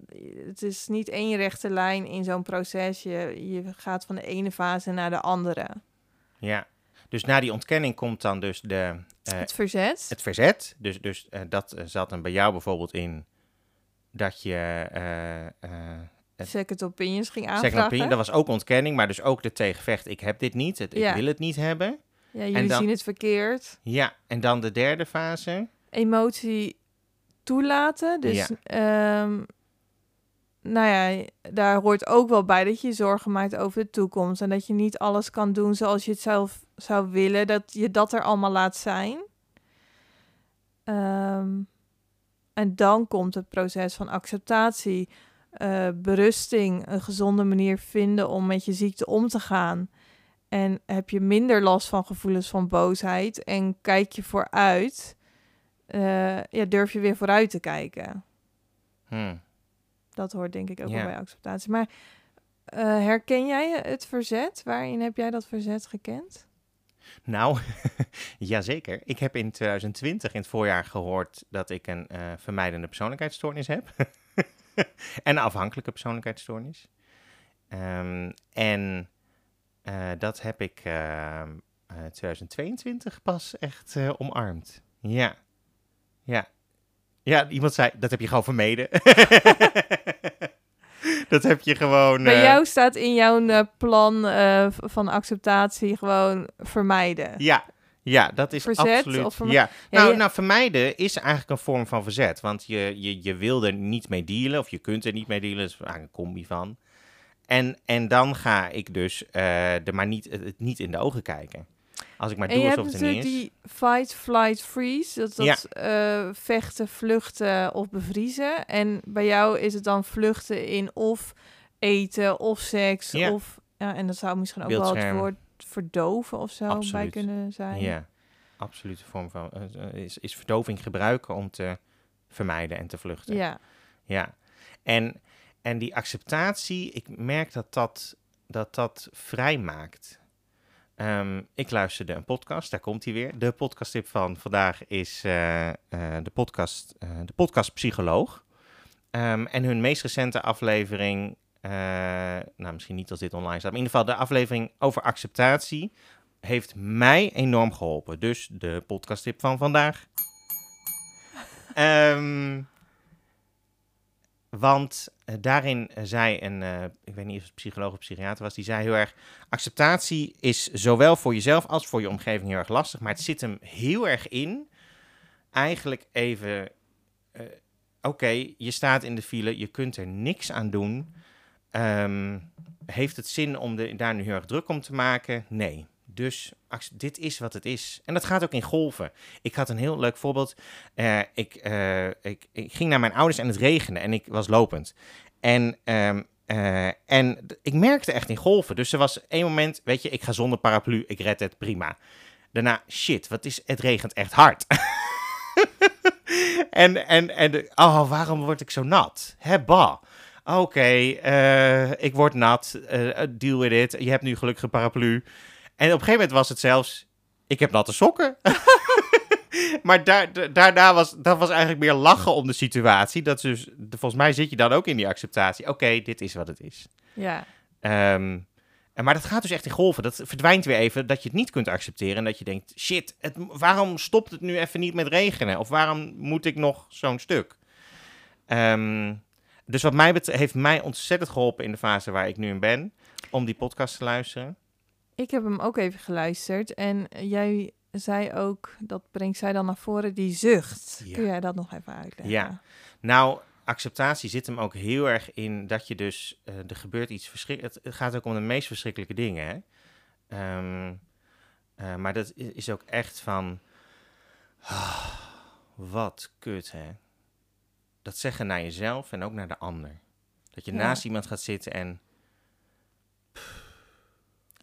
het is niet één rechte lijn in zo'n proces. Je, je gaat van de ene fase naar de andere. Ja. Dus na die ontkenning komt dan dus de, eh, het verzet. het verzet. Dus, dus eh, dat eh, zat dan bij jou bijvoorbeeld in dat je... eh, het- second opinions ging second aanvragen. opinion, dat was ook ontkenning, maar dus ook de tegenvecht. Ik heb dit niet, het, Ja. ik wil het niet hebben. Ja, jullie dan- zien het verkeerd. Ja, en dan de derde fase. emotie toelaten. Dus ehm, nou ja, daar hoort ook wel bij dat je je zorgen maakt over de toekomst. En dat je niet alles kan doen zoals je het zelf zou willen. Dat je dat er allemaal laat zijn. Ehm, en dan komt het proces van acceptatie, eh, berusting, een gezonde manier vinden om met je ziekte om te gaan. En heb je minder last van gevoelens van boosheid en kijk je vooruit, eh, ja, durf je weer vooruit te kijken. Hm. Dat hoort denk ik ook wel bij acceptatie. Maar eh, herken jij het verzet? Waarin heb jij dat verzet gekend? Nou, [LAUGHS] jazeker. Ik heb in 2020 in het voorjaar gehoord dat ik een eh, vermijdende persoonlijkheidsstoornis heb. [LAUGHS] en een afhankelijke persoonlijkheidsstoornis. Ehm, en dat heb ik ehm, eh, 2022 pas echt omarmd. Ja. Ja. Ja, iemand zei, dat heb je gewoon vermeden. [LAUGHS] dat heb je gewoon... Bij eh, jou staat in jouw eh, plan eh, van acceptatie gewoon vermijden. Ja, ja, dat is Verzet absoluut. of ja. Ja, nou, nou, vermijden is eigenlijk een vorm van verzet. Want je, je, je wil er niet mee dealen, of je kunt er niet mee dealen. Dat is eigenlijk een combi van. En, en dan ga ik dus er maar niet, het niet in de ogen kijken. Als ik maar En je doe hebt alsof het er niet is. die fight, flight, freeze. Dat, dat Ja. eh, vechten, vluchten of bevriezen. En bij jou is het dan vluchten in of eten of seks. Ja. Of, ja, en dat zou misschien ook wel het woord verdoven of zo bij kunnen zijn. Ja, absolute vorm van... eh, is, is verdoving gebruiken om te vermijden en te vluchten. Ja. Ja, en, en die acceptatie, ik merk dat dat, dat, dat vrij Ehm, ik luisterde een podcast, daar komt hij weer. De podcasttip van vandaag is eh, eh, de, podcast, eh, de podcast Psycholoog. Ehm, en hun meest recente aflevering, nou misschien niet als dit online staat, maar in ieder geval de aflevering over acceptatie heeft mij enorm geholpen. Dus de podcasttip van vandaag. Ehm want eh, daarin eh, zei een, eh, ik weet niet of het psycholoog of psychiater was, die zei heel erg, acceptatie is zowel voor jezelf als voor je omgeving heel erg lastig, maar het zit hem heel erg in, eigenlijk even, oké, je staat in de file, je kunt er niks aan doen. Ehm, heeft het zin om de, daar nu heel erg druk om te maken? Nee. Dus dit is wat het is. En dat gaat ook in golven. Ik had een heel leuk voorbeeld. Eh, ik, eh, ik, ik ging naar mijn ouders en het regende en ik was lopend. En, ehm, eh, en ik merkte echt in golven. Dus er was één moment, weet je, ik ga zonder paraplu, ik red het prima. Daarna, shit, wat is, het regent echt hard. [LAUGHS] en, en, en, oh, waarom word ik zo nat? Bah. Oké, ik word nat, deal with it. Je hebt nu gelukkig een paraplu. En op een gegeven moment was het zelfs, ik heb natte sokken. [LAUGHS] maar daar, da- daarna was, dat was eigenlijk meer lachen om de situatie. Dat is dus, volgens mij zit je dan ook in die acceptatie. Oké, dit is wat het is. Ja, Ehm, en maar dat gaat dus echt in golven. Dat verdwijnt weer even dat je het niet kunt accepteren. En dat je denkt, shit, het, waarom stopt het nu even niet met regenen? Of waarom moet ik nog zo'n stuk? Ehm, dus wat mij betreft heeft mij ontzettend geholpen in de fase waar ik nu in ben. Om die podcast te luisteren. Ik heb hem ook even geluisterd. En jij zei ook, dat brengt zij dan naar voren, die zucht. Ja. Kun jij dat nog even uitleggen? Ja. Nou, acceptatie zit hem ook heel erg in dat je dus, eh, er gebeurt iets verschrikkelijks. Het gaat ook om de meest verschrikkelijke dingen, hè. Ehm, eh, maar dat is ook echt van, ah, wat kut, hè. Dat zeggen naar jezelf en ook naar de ander. Dat je Ja. naast iemand gaat zitten en,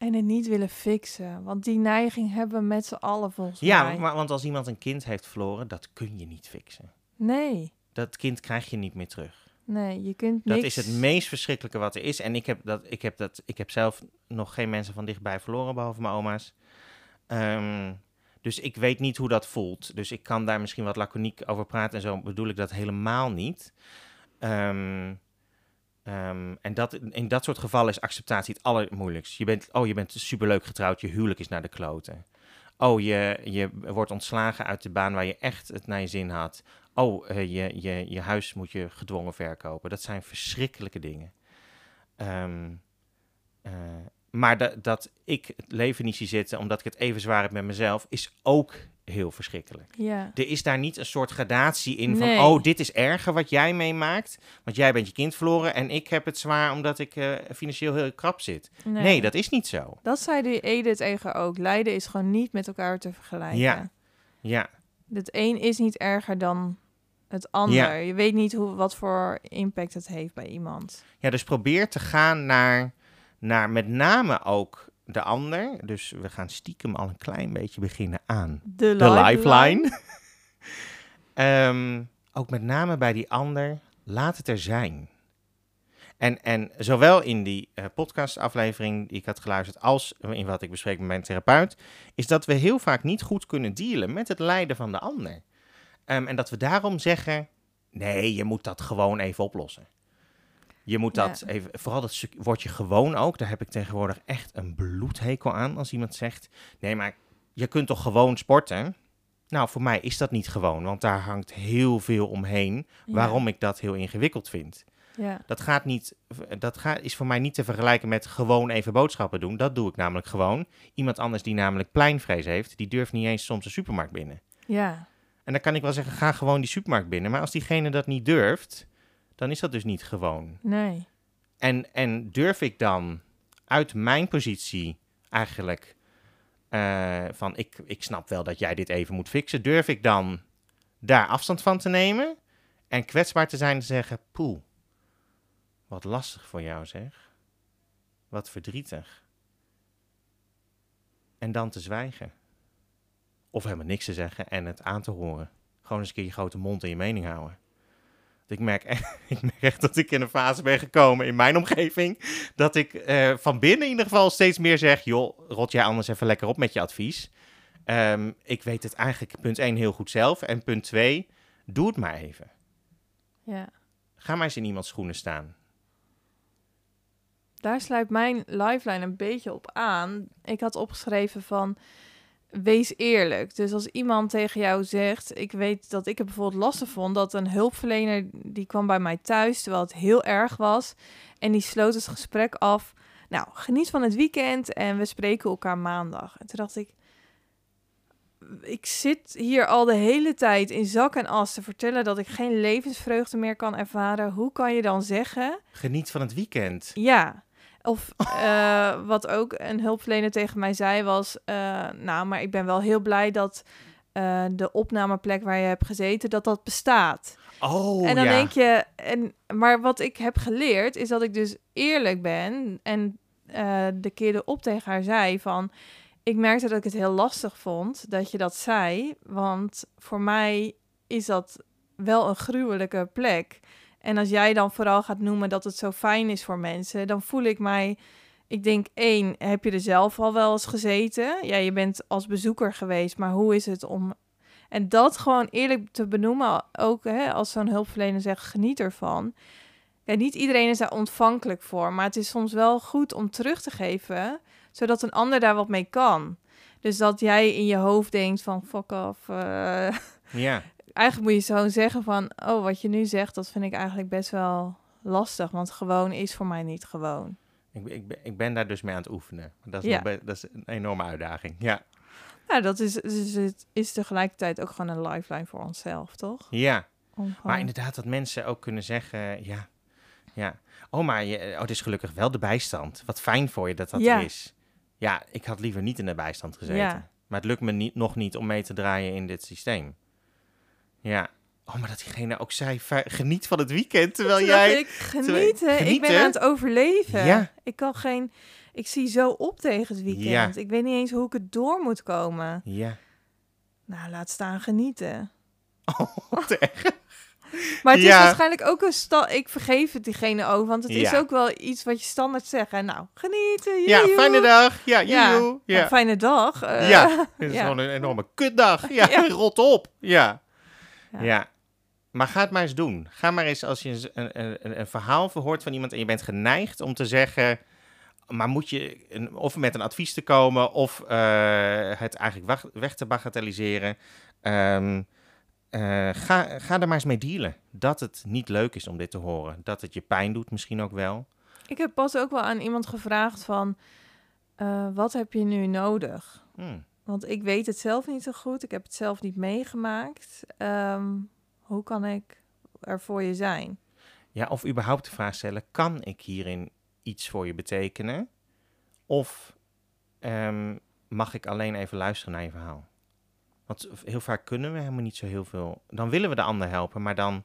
En het niet willen fixen. Want die neiging hebben we met z'n allen volgens ja, mij. maar, want als iemand een kind heeft verloren, dat kun je niet fixen. Nee, Dat kind krijg je niet meer terug. nee, je kunt Dat is het meest verschrikkelijke wat er is. En ik heb, dat, ik, heb dat, ik heb zelf nog geen mensen van dichtbij verloren, behalve mijn oma's. Ehm, dus ik weet niet hoe dat voelt. Dus ik kan daar misschien wat laconiek over praten. En zo bedoel ik dat helemaal niet. Ehm, ehm, en dat, in dat soort gevallen is acceptatie het allermoeilijkst. Je bent, oh, je bent superleuk getrouwd, je huwelijk is naar de kloten. Oh, je, je wordt ontslagen uit de baan waar je echt het naar je zin had. Oh, eh, je, je, je huis moet je gedwongen verkopen. Dat zijn verschrikkelijke dingen. Ehm, eh, maar da- dat ik het leven niet zie zitten omdat ik het even zwaar heb met mezelf, is ook heel verschrikkelijk. Ja, Er is daar niet een soort gradatie in van, oh, dit is erger wat jij meemaakt, want jij bent je kind verloren en ik heb het zwaar omdat ik eh, financieel heel krap zit. nee. Nee, dat is niet zo. Dat zei de Edith Eger ook. Lijden is gewoon niet met elkaar te vergelijken. Ja. Ja, Het een is niet erger dan het ander. Ja. Je weet niet hoe, wat voor impact het heeft bij iemand. Ja, dus probeer te gaan naar, naar met name ook de ander. Dus we gaan stiekem al een klein beetje beginnen aan De, de lifeline. [LAUGHS] Ehm, ook met name bij die ander, laat het er zijn. En, en zowel in die eh, podcastaflevering die ik had geluisterd, als in wat ik bespreek met mijn therapeut, is dat we heel vaak niet goed kunnen dealen met het lijden van de ander. Ehm, en dat we daarom zeggen, nee, je moet dat gewoon even oplossen. Je moet Ja. dat even, vooral dat stuk- woordje gewoon ook, daar heb ik tegenwoordig echt een bloedhekel aan als iemand zegt, nee, maar je kunt toch gewoon sporten? Nou, voor mij is dat niet gewoon, want daar hangt heel veel omheen Ja. waarom ik dat heel ingewikkeld vind. Ja, Dat, gaat niet, dat gaat, is voor mij niet te vergelijken met gewoon even boodschappen doen. Dat doe ik namelijk gewoon. Iemand anders die namelijk pleinvrees heeft, die durft niet eens soms de supermarkt binnen. ja, En dan kan ik wel zeggen, ga gewoon die supermarkt binnen. Maar als diegene dat niet durft, dan is dat dus niet gewoon. nee. En, en durf ik dan uit mijn positie eigenlijk eh, van ik, ik snap wel dat jij dit even moet fixen, durf ik dan daar afstand van te nemen en kwetsbaar te zijn en te zeggen, poeh, wat lastig voor jou zeg. Wat verdrietig. En dan te zwijgen. Of helemaal niks te zeggen en het aan te horen. Gewoon eens een keer je grote mond en je mening houden. Ik merk, echt, [LAUGHS] ik merk echt dat ik in een fase ben gekomen in mijn omgeving. Dat ik eh, van binnen in ieder geval steeds meer zeg: joh, rot jij anders even lekker op met je advies. Ehm, ik weet het eigenlijk punt 1 heel goed zelf. En punt 2, doe het maar even. Ja. Ga maar eens in iemands schoenen staan. Daar sluit mijn lifeline een beetje op aan. Ik had opgeschreven van wees eerlijk. Dus als iemand tegen jou zegt, ik weet dat ik het bijvoorbeeld lastig vond dat een hulpverlener die kwam bij mij thuis terwijl het heel erg was en die sloot het gesprek af. Nou, geniet van het weekend en we spreken elkaar maandag. En toen dacht ik, ik zit hier al de hele tijd in zak en as te vertellen dat ik geen levensvreugde meer kan ervaren. Hoe kan je dan zeggen Geniet van het weekend. ja. Of eh, wat ook een hulpverlener tegen mij zei was... eh, nou, maar ik ben wel heel blij dat eh, de opnameplek waar je hebt gezeten... dat dat bestaat. Oh, en dan ja. denk je... En, maar wat ik heb geleerd is dat ik dus eerlijk ben... en de keer erop tegen haar zei van... ik merkte dat ik het heel lastig vond dat je dat zei... want voor mij is dat wel een gruwelijke plek... En als jij dan vooral gaat noemen dat het zo fijn is voor mensen, dan voel ik mij ik denk één, heb je er zelf al wel eens gezeten? Ja, je bent als bezoeker geweest, maar hoe is het om... En dat gewoon eerlijk te benoemen, ook hè, als zo'n hulpverlener zegt, geniet ervan. Ja, niet iedereen is daar ontvankelijk voor, maar het is soms wel goed om terug te geven, zodat een ander daar wat mee kan. Dus dat jij in je hoofd denkt van, fuck off, eh, Ja, [LAUGHS] eigenlijk moet je zo zeggen van, oh, wat je nu zegt, dat vind ik eigenlijk best wel lastig, want gewoon is voor mij niet gewoon. ik, ben- ik, ben, ik ben daar dus mee aan het oefenen. Dat is, Ja. be- dat is een enorme uitdaging. Ja, Nou, dat is, is, het is tegelijkertijd ook gewoon een lifeline voor onszelf, toch? ja. Maar inderdaad, dat mensen ook kunnen zeggen, ja, ja. Oh, maar je, oh, het is gelukkig wel de bijstand. Wat fijn voor je dat dat Ja. is. Ja, ik had liever niet in de bijstand gezeten. Ja. Maar het lukt me niet, nog niet om mee te draaien in dit systeem. Ja. Oh, maar dat diegene ook zei, "Fi- geniet van het weekend, terwijl jij... ik, genieten. Ik ben aan het overleven. Ja. Ik kan geen... Ik zie zo op tegen het weekend. Ik weet niet eens hoe ik het door moet komen. Ja. Nou, laat staan genieten. [LAUGHS] Wat [LAUGHS] erg. Maar het is Ja. waarschijnlijk ook een sta. Ik vergeef het diegene ook, want het is ook wel iets wat je standaard zegt. Nou, genieten. Ja, fijne dag. Ja, Ja, joejoe. Een Ja. fijne dag. eh, Ja, [LAUGHS] het is gewoon een enorme kutdag. Ja, Ja. rot op. Ja. Ja. ja. Maar ga het maar eens doen. Ga maar eens als je een, een, een, verhaal verhoort van iemand en je bent geneigd om te zeggen... Maar moet je een, of met een advies te komen of eh, het eigenlijk weg, weg te bagatelliseren. Ehm, eh, ga, ga er maar eens mee dealen. Dat het niet leuk is om dit te horen. Dat het je pijn doet misschien ook wel. Ik heb pas ook wel aan iemand gevraagd van... eh, wat heb je nu nodig? Hmm. Want ik weet het zelf niet zo goed. Ik heb het zelf niet meegemaakt. Ehm, hoe kan ik er voor je zijn? Ja, of überhaupt de vraag stellen: kan ik hierin iets voor je betekenen? Of ehm, mag ik alleen even luisteren naar je verhaal? Want heel vaak kunnen we helemaal niet zo heel veel. Dan willen we de ander helpen, maar dan,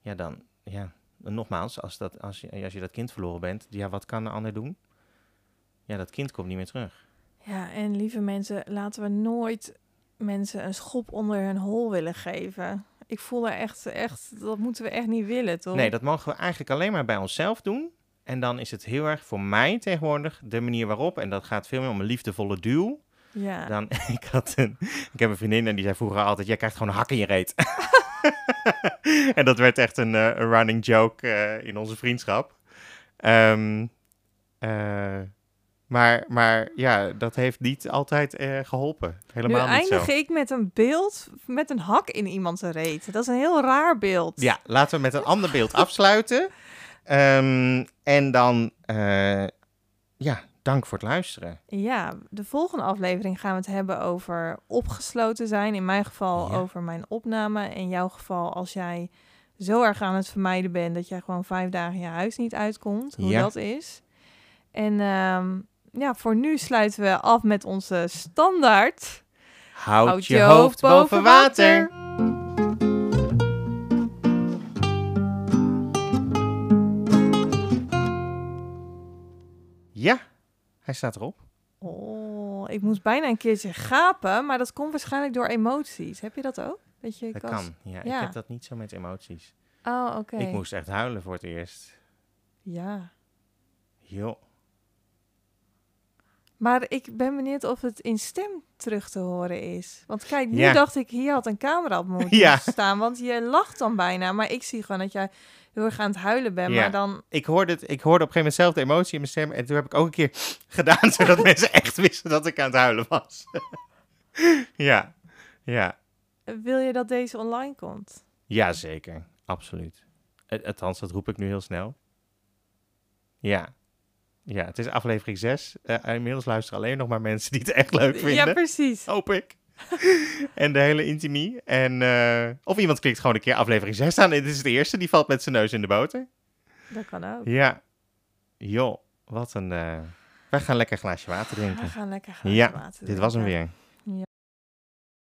ja, dan, ja, nogmaals, als, dat, als, je, als je dat kind verloren bent, ja, wat kan de ander doen? Ja, dat kind komt niet meer terug. Ja, en lieve mensen, laten we nooit mensen een schop onder hun hol willen geven. Ik voel er echt, echt, dat moeten we echt niet willen, toch? Nee, dat mogen we eigenlijk alleen maar bij onszelf doen. En dan is het heel erg voor mij tegenwoordig de manier waarop, en dat gaat veel meer om een liefdevolle duw. Ja. Dan, [LAUGHS] ik, had een, ik heb een vriendin en die zei vroeger altijd: Jij krijgt gewoon een hak in je reet. [LAUGHS] en dat werd echt een, eh, running joke eh, in onze vriendschap. Ehm, eh, maar, maar ja, dat heeft niet altijd eh, geholpen. nu Helemaal niet zo. eindig ik met een beeld met een hak in iemands reet. Dat is een heel raar beeld. Ja, laten we met een ander beeld afsluiten. [LAUGHS] Ehm, en dan, eh, ja, dank voor het luisteren. Ja, de volgende aflevering gaan we het hebben over opgesloten zijn. In mijn geval Ja. over mijn opname. In jouw geval als jij zo erg aan het vermijden bent dat jij gewoon vijf dagen je huis niet uitkomt. Hoe Ja. dat is. En ehm, ja, voor nu sluiten we af met onze standaard. Houd, je, hoofd boven water. Ja, hij staat erop. Oh, ik moest bijna een keertje gapen, maar dat komt waarschijnlijk door emoties. Heb je dat ook? Dat je Dat kan. Ja, Ja. ik heb dat niet zo met emoties. Oh, oké. Ik moest echt huilen voor het eerst. Ja. Joh. Maar ik ben benieuwd of het in stem terug te horen is. Want kijk, nu Ja. dacht ik, hier had een camera op [LAUGHS] moeten Ja. staan. Want je lacht dan bijna. Maar ik zie gewoon dat jij heel erg aan het huilen bent. Ja. Maar dan, Ik hoorde, het, ik hoorde op een gegeven moment zelf de emotie in mijn stem. En toen heb ik ook een keer [LAUGHS] gedaan, [LAUGHS] zodat mensen echt wisten dat ik aan het huilen was. ja, ja. wil je dat deze online komt? Ja, zeker. Absoluut. Eh, Althans, dat roep ik nu heel snel. Ja. Ja, het is aflevering 6. inmiddels luisteren alleen nog maar mensen die het echt leuk vinden. Ja, precies. Hoop ik. [LAUGHS] en de hele intimie. En, eh, of iemand klikt gewoon een keer aflevering 6 aan. En dit is de eerste, die valt met zijn neus in de boter. Dat kan ook. Ja. Joh, wat een... eh, Wij gaan lekker een glaasje water We drinken. gaan lekker gaan Ja, water Dit was hem drinken. weer.